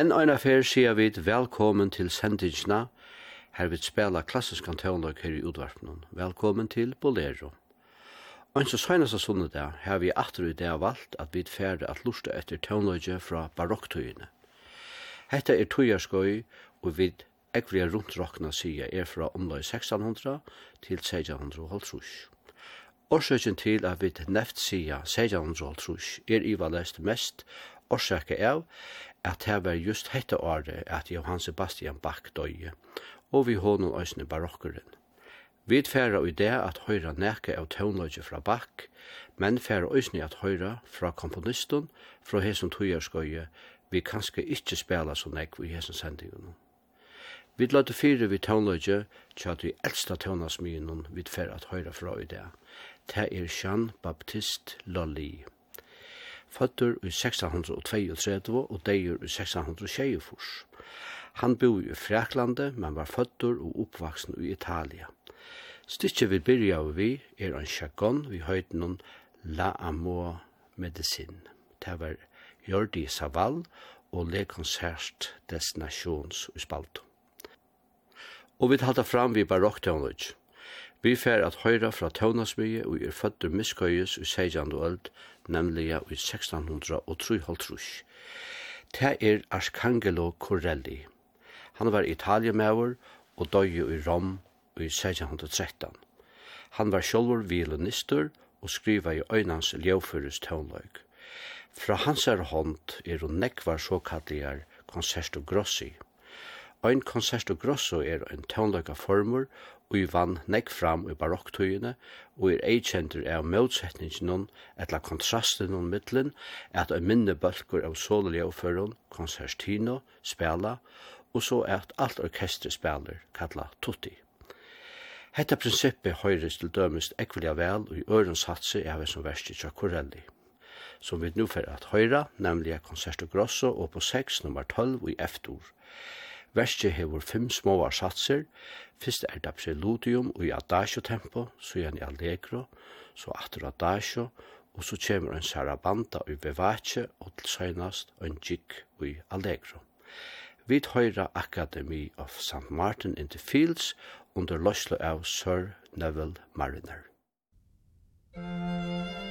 Enn ein affær sier vi velkommen til sendingsna, her vi spela klassisk antøvnlag her i utvarpnen. Velkommen til Bolero. Og så søgnast av sunnedag har vi atter i det valgt at vi færre at lusta etter tøvnløyge fra barokktøyene. Hetta er tøyarskøy, og vi ekvria rundt rokna sier er fra omlag 1600 til 1600. Årsøkjen til at vi neft sier 1600 er ivalest mest årsøkje av at det var just hette året at Johann Sebastian Bach døye, og vi hånden øsne barokkeren. Vi færa i det at høyra neka av tøvnløyge fra Bach, men færa øsne at høyra fra komponisten fra hesson tøyerskøye, vi kanskje ikkje spela så nekv vi hesson sendingen. Vi lade fire vi tøvnløyge, tja vi eldsta tøvnasmyen vi færa at høyra fra i det. Det er Jean Baptiste Lolly føtter i 1632 og deir i 1624. Han bo i Freklande, men var føtter og oppvaksen i Italia. Stykket vi byrja vi er en sjagon vi høyden La Amor Medicin. Det var Jordi Saval og Le Concert Destinations i Spalto. Og vi talte fram vi barokk Vi fer at høyra fra Tøvnasmye og er fødder miskøyes i 16. øld nemlig i 1603. Det er Arcangelo Corelli. Han var italiemauer og døye i Rom i 1613. Han var sjølver violinister og skriva i øynans ljøføres tøvnløg. Fra hans er hånd er hun nekvar såkalligar konserto grossi. Ein konserto grosso er ein tøvnløg formur og vann nekk fram i barokktøyene, og er eikjentur av motsetningen etla kontrasten om middelen, at ein minne bølgur av solelige førun, konsertino, spela, og så at alt orkester spelar, kalla tutti. Hetta prinsippet høyres til dømest ekvilja vel og i ørens hatse er vi som verst i Corelli, som vi nu fer at høyra, nemlig konserto grosso og på 6 nummer 12 i eftor. Verste hevur fem smáar satsir. Fyrst er det preludium og i adagio tempo, så igjen i allegro, så atter adagio, og så kjemur ein sarabanda i vivace og til seinast ein gig i allegro. Vi høyra Academy of St. Martin in the Fields under løslo av Sir Neville Mariner. Thank you.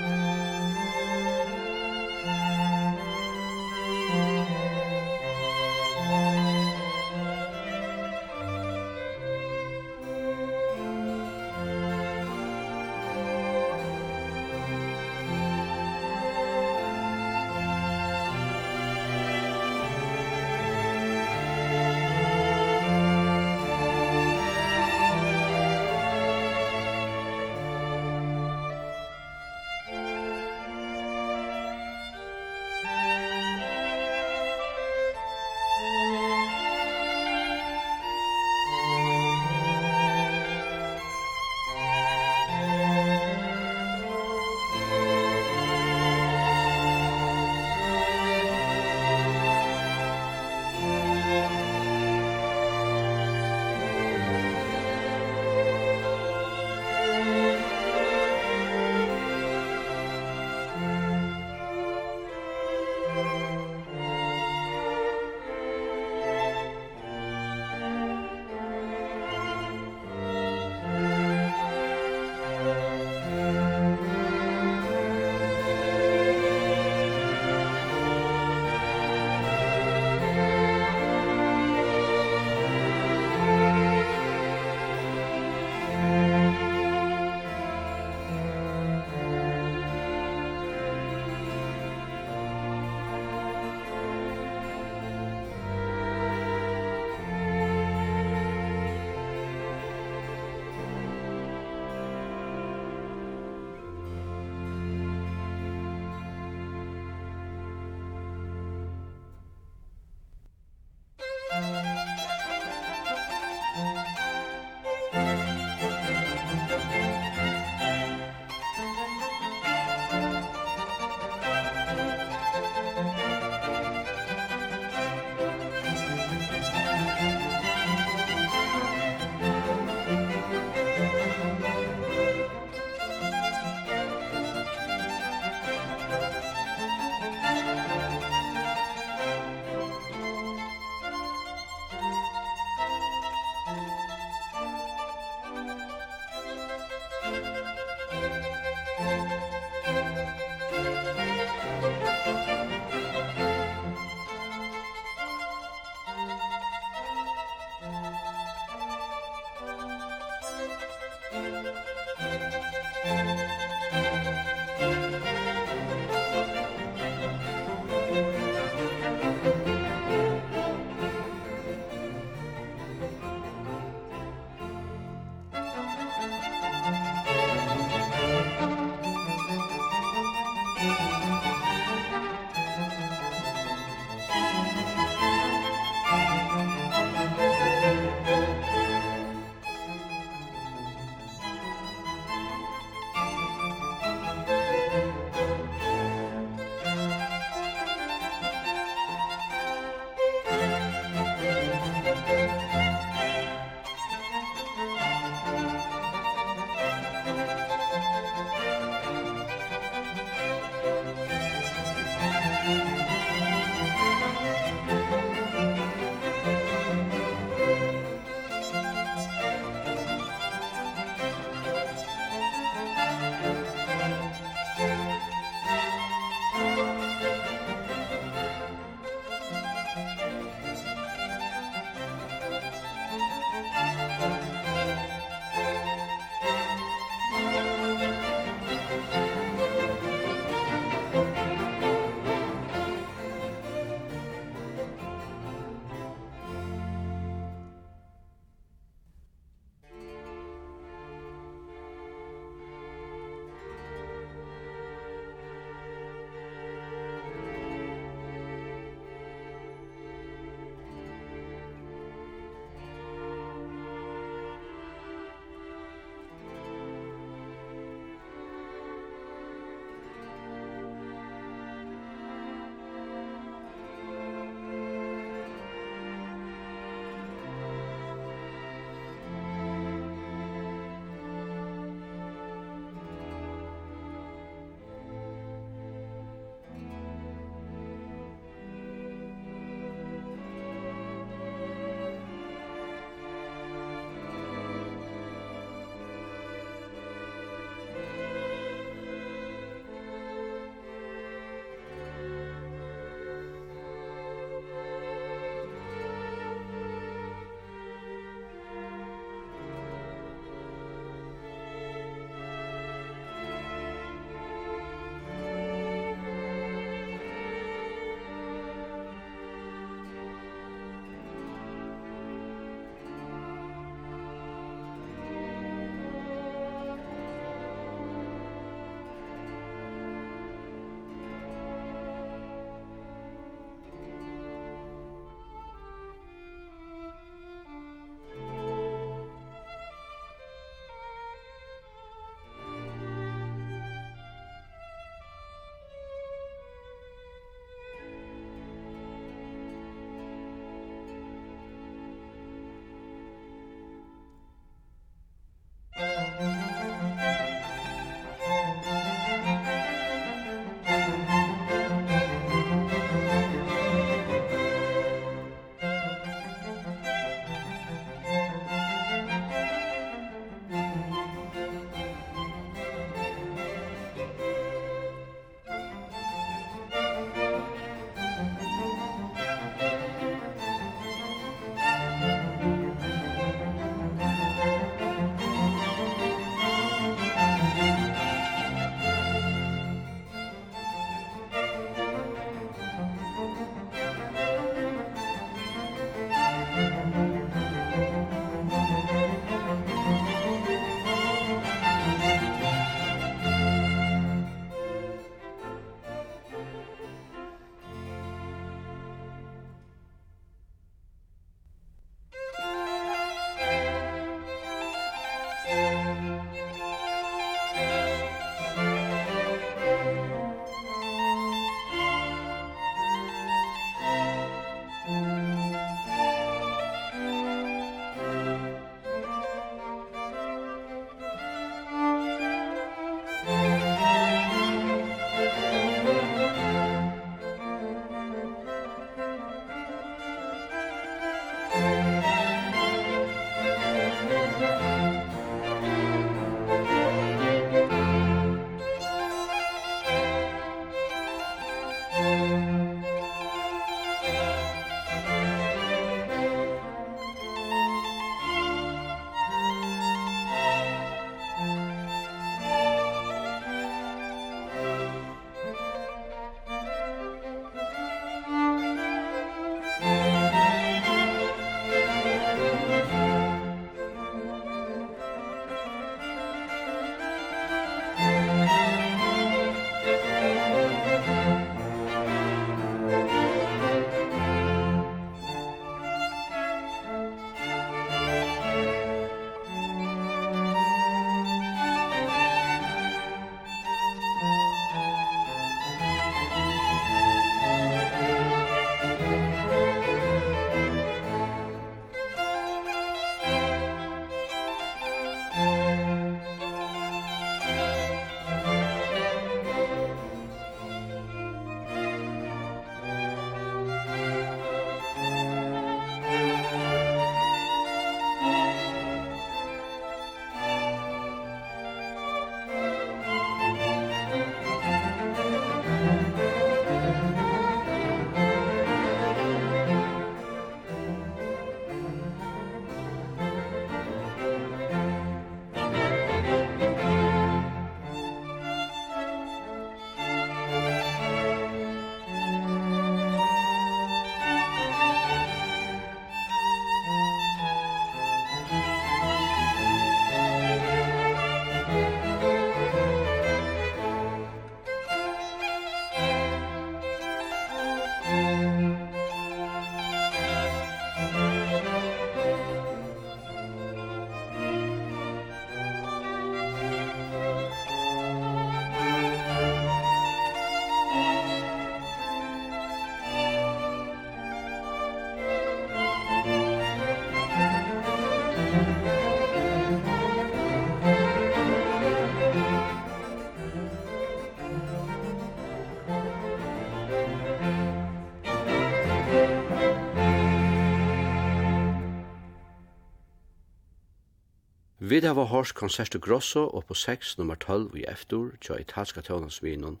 Vi hava hors konsertu Grosso og på 6 nummer 12 i eftir tja italska tjónansvinun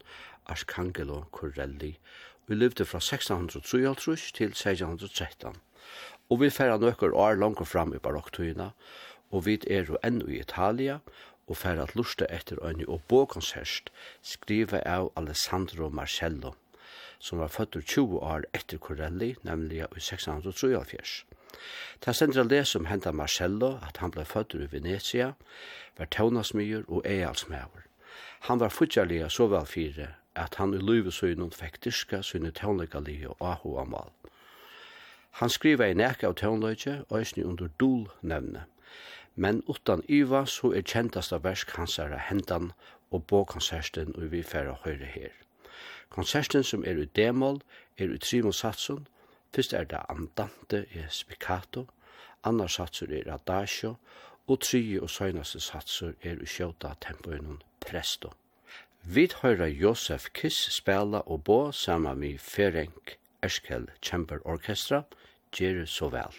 Arcangelo Corelli. Vi levde fra 1653 til 1613 og vi færa nøkker år langt fram i barokktøyina og vi er jo enn i Italia og færa at lusta etter øyne og båkonsert skriva av Alessandro Marcello som var født 20 år etter Corelli, nemlig i 1673. Ta sendra les om henta Marcello, at han blei fødder i Venezia, var tøvnasmyr og eialsmæver. Han var futjalega så vel fire at han i løyvesøgnen fikk dyrka sine tøvnlegalige og ahoamal. Han skriva i nekka av tøvnløyge, øysni under dul nevne. Men utan Iva så er kjentasta versk hans er hendan og båkonserten og vi færre høyre her. Konserten som er i D-moll er i Trimon Satsun, Fyrst er det andante i spiccato, annar satsur er adagio, og tri og søgnaste satsur er i sjåta tempoinun presto. Vi høyra Josef Kiss spela og bo saman med Ferenc Erskel Chamber Orchestra, gjør så vel.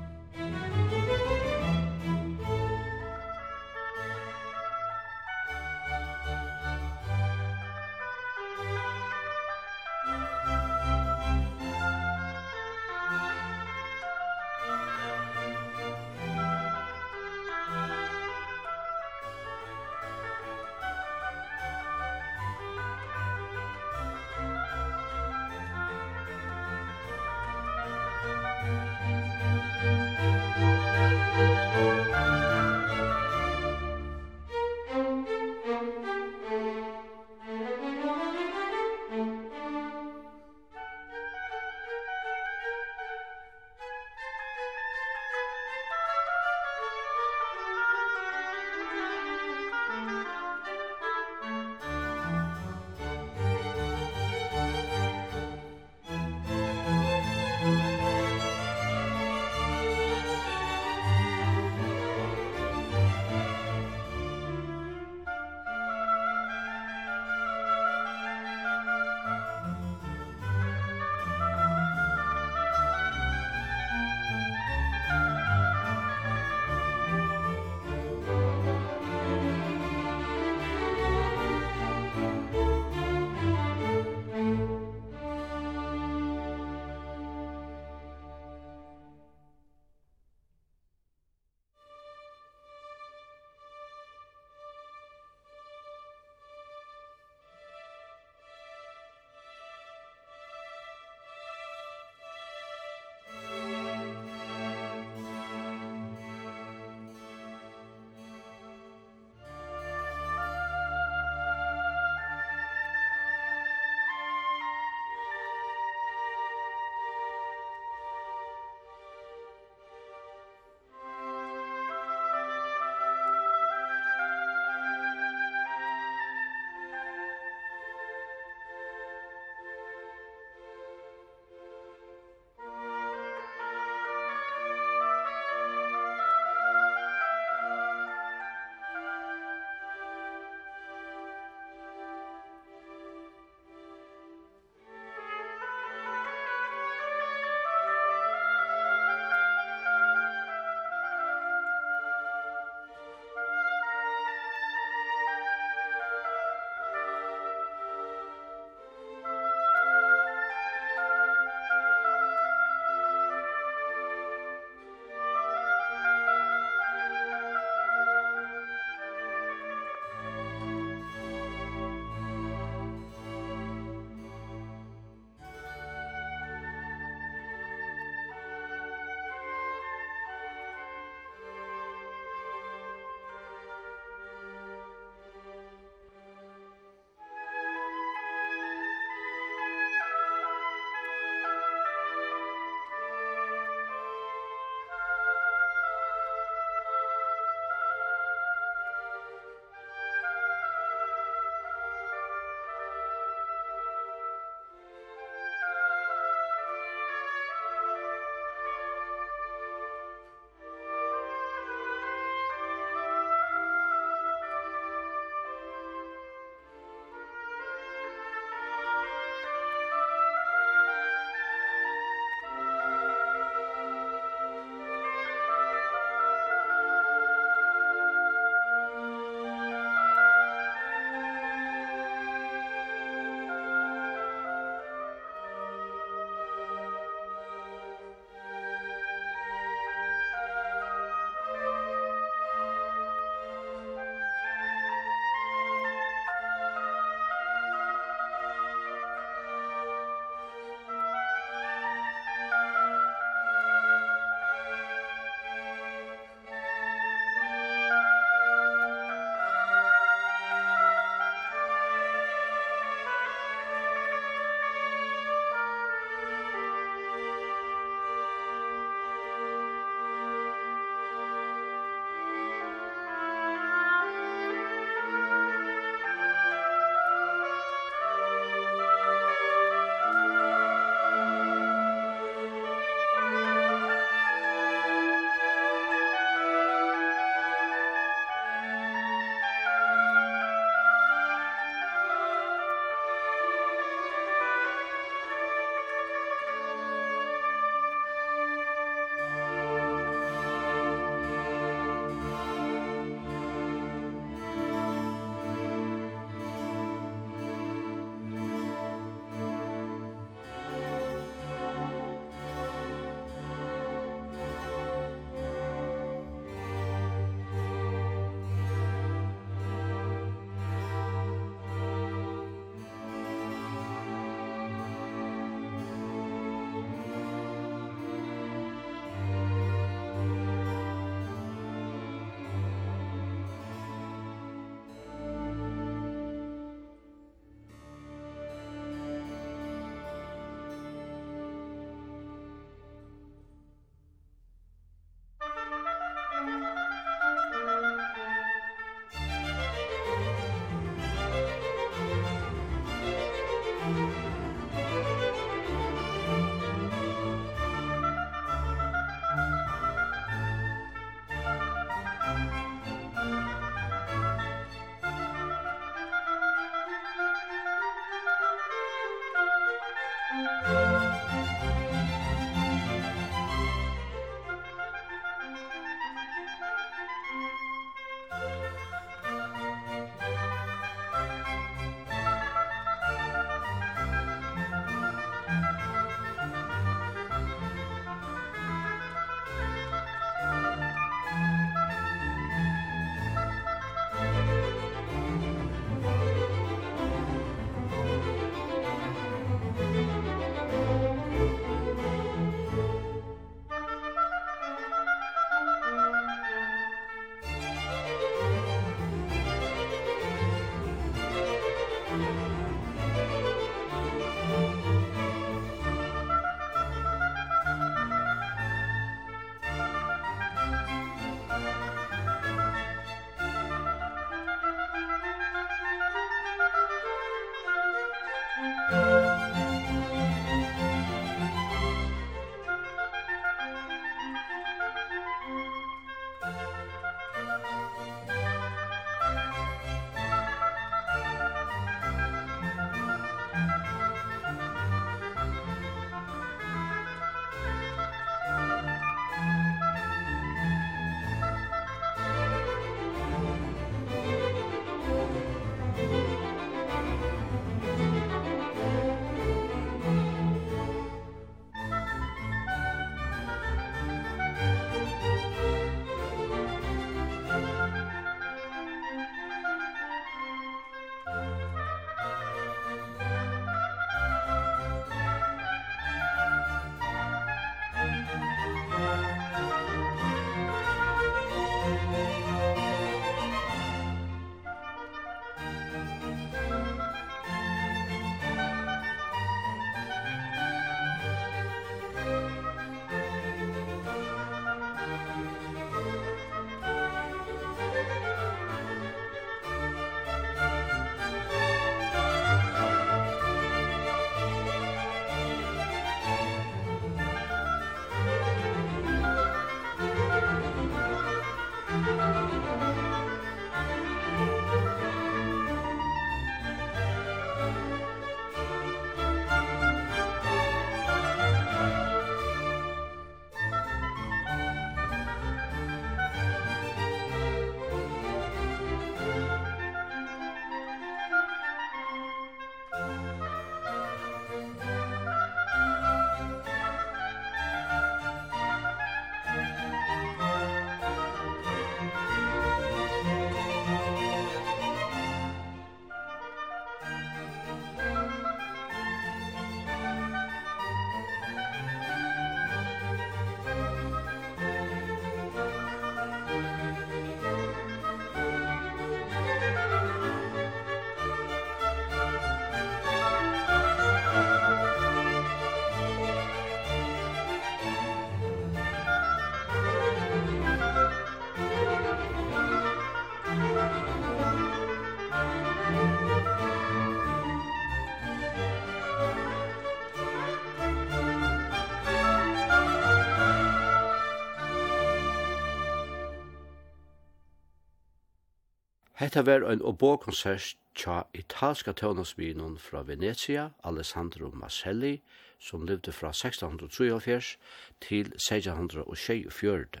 Hetta var ein obo-konsert tja italska tøvnarsvinen fra Venezia, Alessandro Maselli, som levde fra 1673 til 1624.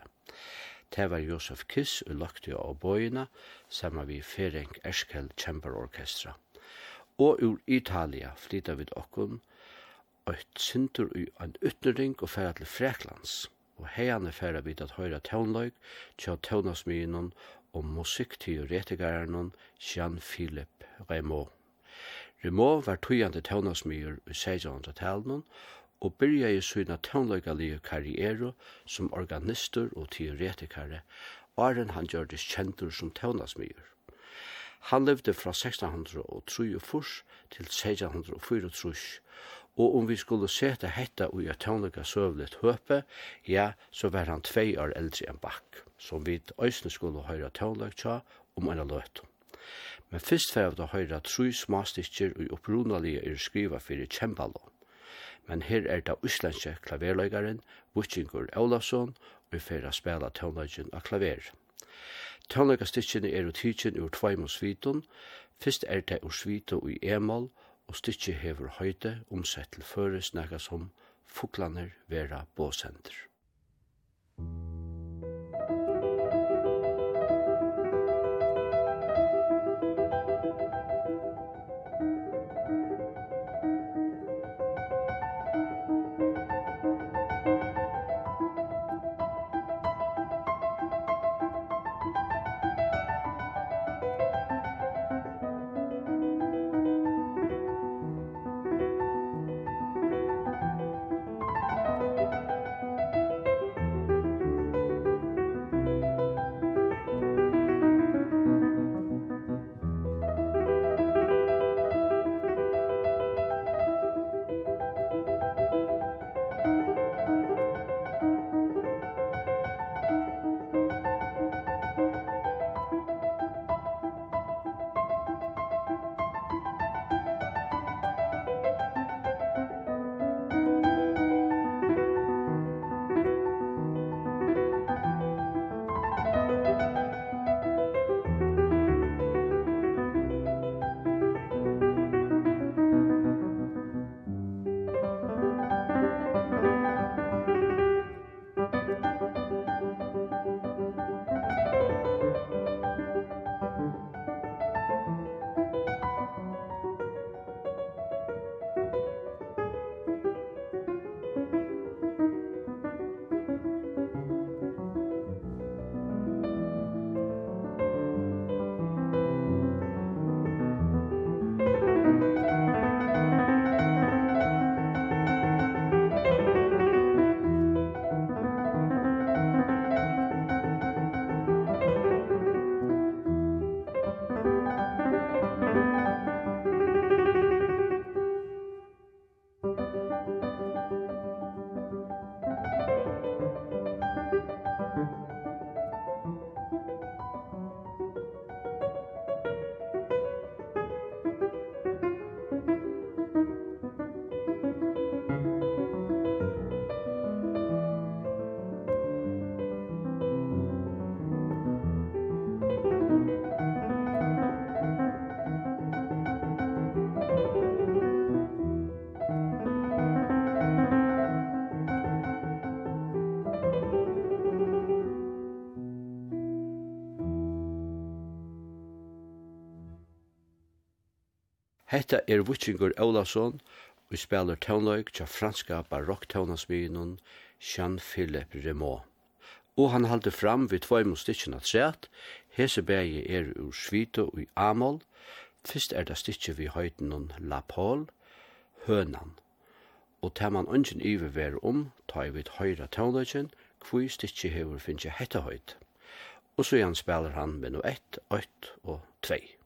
Det var Josef Kiss og lagte av bøyene, sammen vi Ferenc Erskel Chamber Orchestra. Og ur Italia flytta vi okkum eitt sintur i ein ytnering og færa til Freklands. Og heian er færa at høyra tøvnløyk, tja tøvnarsminen og musikkteoretikeren Jean-Philippe Rameau. Rameau var tøyande tøvnasmyr i 1600-talen og byrja i syna tøvnløygalige karriere som organister og teoretikare, åren han gjørtes kjentur som tøvnasmyr. Han levde fra 1603 til 1604, og om vi skulle sete hetta ui a tøvnløyga søvlet høpe, ja, så var han tvei år eldre enn Bach som vi øysene skulle høyre tåløk tja om en løt. Men fyrst fyrir vi høyra tru smastikker og opprunalige er skriva fyrir kjembalå. Men her er det uslenske klaverløygaren, Butchingur Olavsson, og vi får spela tåløkken av klaver. Tåløkastikkene er utidkjen ur tveimus svitun, fyrst er det ur svito i emal, og stikje hever høyde omsett til føres snakka som fuklaner vera båsender. Musik Hetta er Witchinger Olavsson, og spelar tónleik til franska barokk-tånasmyen Jean-Philippe Rameau. Og han halde fram við tveim stikkjene at sett, hese bægi er ur svito og i amol, fyrst er det stikje vi høyten La Paul, hønan. Og tar man ungen iverver om, tar vi høyra tónleikin, kvui stikje hever finnje hetta høyt. Og så igjen spelar han med no 1, 8 og 2.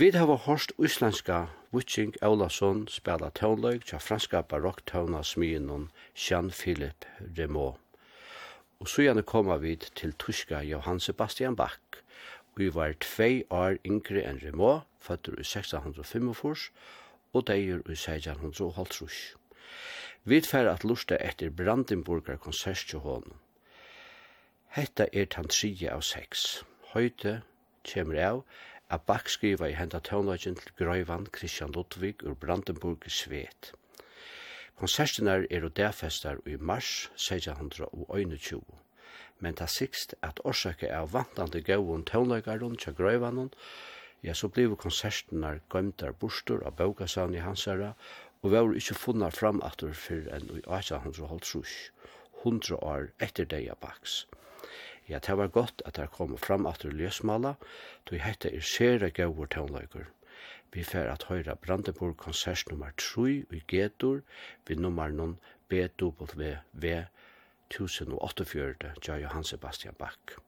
Vi har hørt uslandska Witching Olason spela tånløyg til franska barokktåna smien Jean-Philippe Remo. Og så gjerne koma vi til tyska Johann Sebastian Bach. Vi var tvei år yngre enn Remo, føtter i 1645, og deir i 1650. Vi tfer at lusta etter Brandenburger konsert til hånden. Hetta er tan av seks. Høyte kjemur av a bakskriva i henda tøvnløgjen til grøyvan Christian Ludvig ur Brandenburg i Svet. Konsertinar er og derfestar i mars 1621, men ta sikst at orsake av vantande gauon tøvnløgaren til grøyvanon, ja, så blivu konsertinar gøymdar bostur av baukasan i hansara, og var ikkje funna fram atur fyrir enn i 1800 100 år etter deia baks. Ja, det var godt at det kom fram at du løsmala, du hette er sere gauur tånløyker. Vi fer at høyra Brandenburg konsert nummer 3 i G-dur, vi nummer noen BWV 1048 ja Johann Sebastian Bach.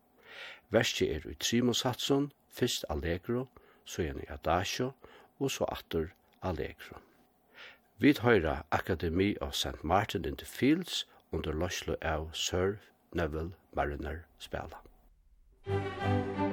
Verste er i Trimosatson, fyrst Allegro, så igjen i Adagio, og så atter Allegro. Vi høyra Akademi of St. Martin in the Fields under løslo av Sir Neville Mariner spela. Musik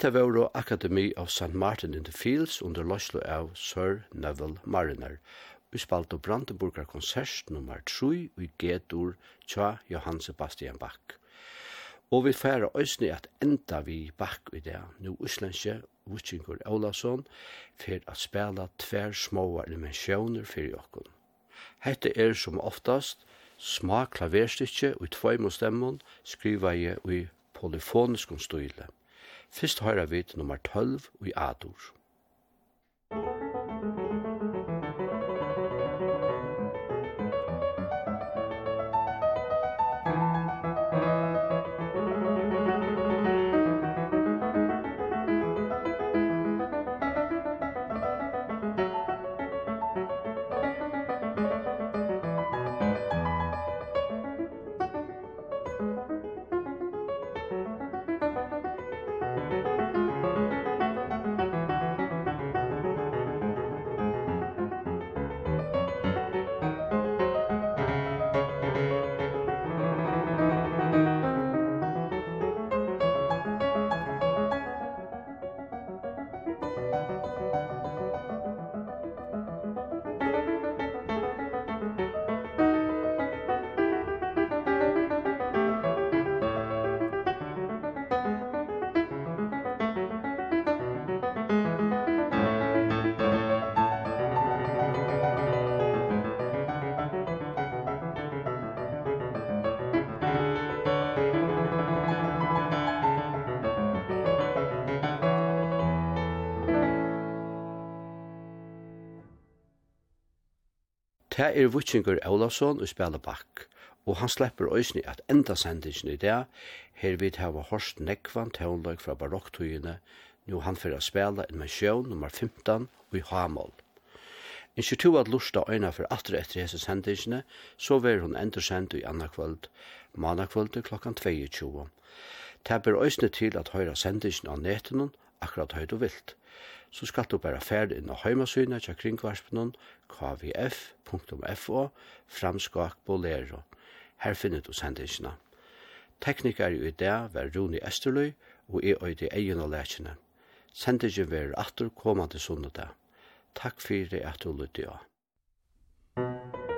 Hetta var Academy of St. Martin in the Fields under Loslo av Sir Neville Mariner. Vi spalte Brandenburger konsert nummer 3 i G-dur tja Johann Sebastian Bach. Og vi færa òsni at enda vi Bach i det. Nu Íslandse, Vuchingur Olason, fyr at spela tver småa dimensjoner fyrir jokkun. Hette er som oftast små klaverstykje og i stemmon skriva jeg i polyfoniskon style. Fyrst høyra vi nummer 12 i Adur. Ta er Vitsinger Olavsson og spela bakk, og han slipper øysni at enda sendingen i det, her vidt hava Horst Nekvan tøvnløg fra barokktøyene, nu han fyrir a spela en mensjøn nummer 15 og i Hamol. En 22 at lusta øyna for atre etter hese sendingene, så ver hun endur sendt i anna kvöld, manna kvöld klokkan 22. Det ber øysni til at høyra sendingen av netenon akkurat høyt og vilt så skal du bare fære inn og heimasynet til kringvarspen kvf.fo framskak bolero. Her finner du sendingene. Teknikar i dag var Rune Esterløy og jeg øyde egen og lærkene. Sendingen var atter kommande sundag. Takk for det at du lytte av.